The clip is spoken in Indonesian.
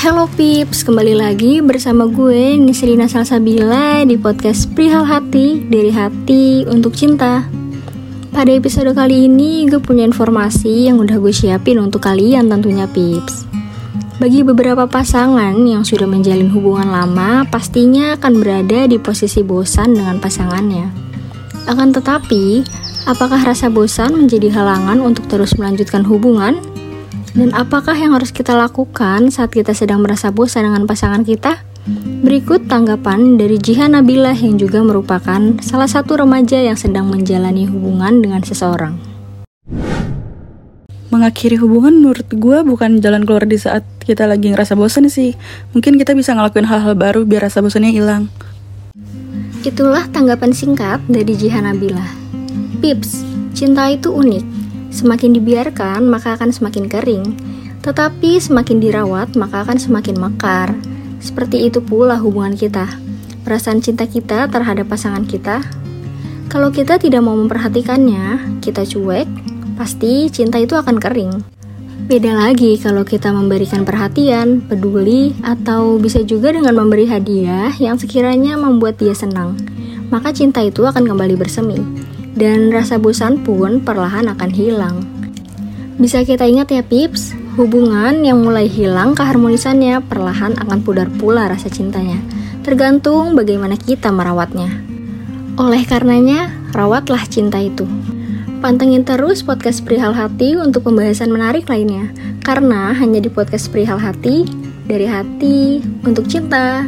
Hello Pips, kembali lagi bersama gue Nisrina Salsabila di podcast Prihal Hati dari Hati untuk Cinta. Pada episode kali ini gue punya informasi yang udah gue siapin untuk kalian tentunya Pips. Bagi beberapa pasangan yang sudah menjalin hubungan lama, pastinya akan berada di posisi bosan dengan pasangannya. Akan tetapi, apakah rasa bosan menjadi halangan untuk terus melanjutkan hubungan? Dan apakah yang harus kita lakukan saat kita sedang merasa bosan dengan pasangan kita? Berikut tanggapan dari Jihan Nabila yang juga merupakan salah satu remaja yang sedang menjalani hubungan dengan seseorang. Mengakhiri hubungan menurut gue bukan jalan keluar di saat kita lagi ngerasa bosan sih. Mungkin kita bisa ngelakuin hal-hal baru biar rasa bosannya hilang. Itulah tanggapan singkat dari Jihan Nabila. Pips, cinta itu unik Semakin dibiarkan, maka akan semakin kering. Tetapi semakin dirawat, maka akan semakin mekar. Seperti itu pula hubungan kita. Perasaan cinta kita terhadap pasangan kita. Kalau kita tidak mau memperhatikannya, kita cuek, pasti cinta itu akan kering. Beda lagi kalau kita memberikan perhatian, peduli, atau bisa juga dengan memberi hadiah yang sekiranya membuat dia senang. Maka cinta itu akan kembali bersemi dan rasa bosan pun perlahan akan hilang. Bisa kita ingat ya pips, hubungan yang mulai hilang keharmonisannya perlahan akan pudar pula rasa cintanya, tergantung bagaimana kita merawatnya. Oleh karenanya, rawatlah cinta itu. Pantengin terus podcast Perihal Hati untuk pembahasan menarik lainnya, karena hanya di podcast Perihal Hati, dari hati untuk cinta.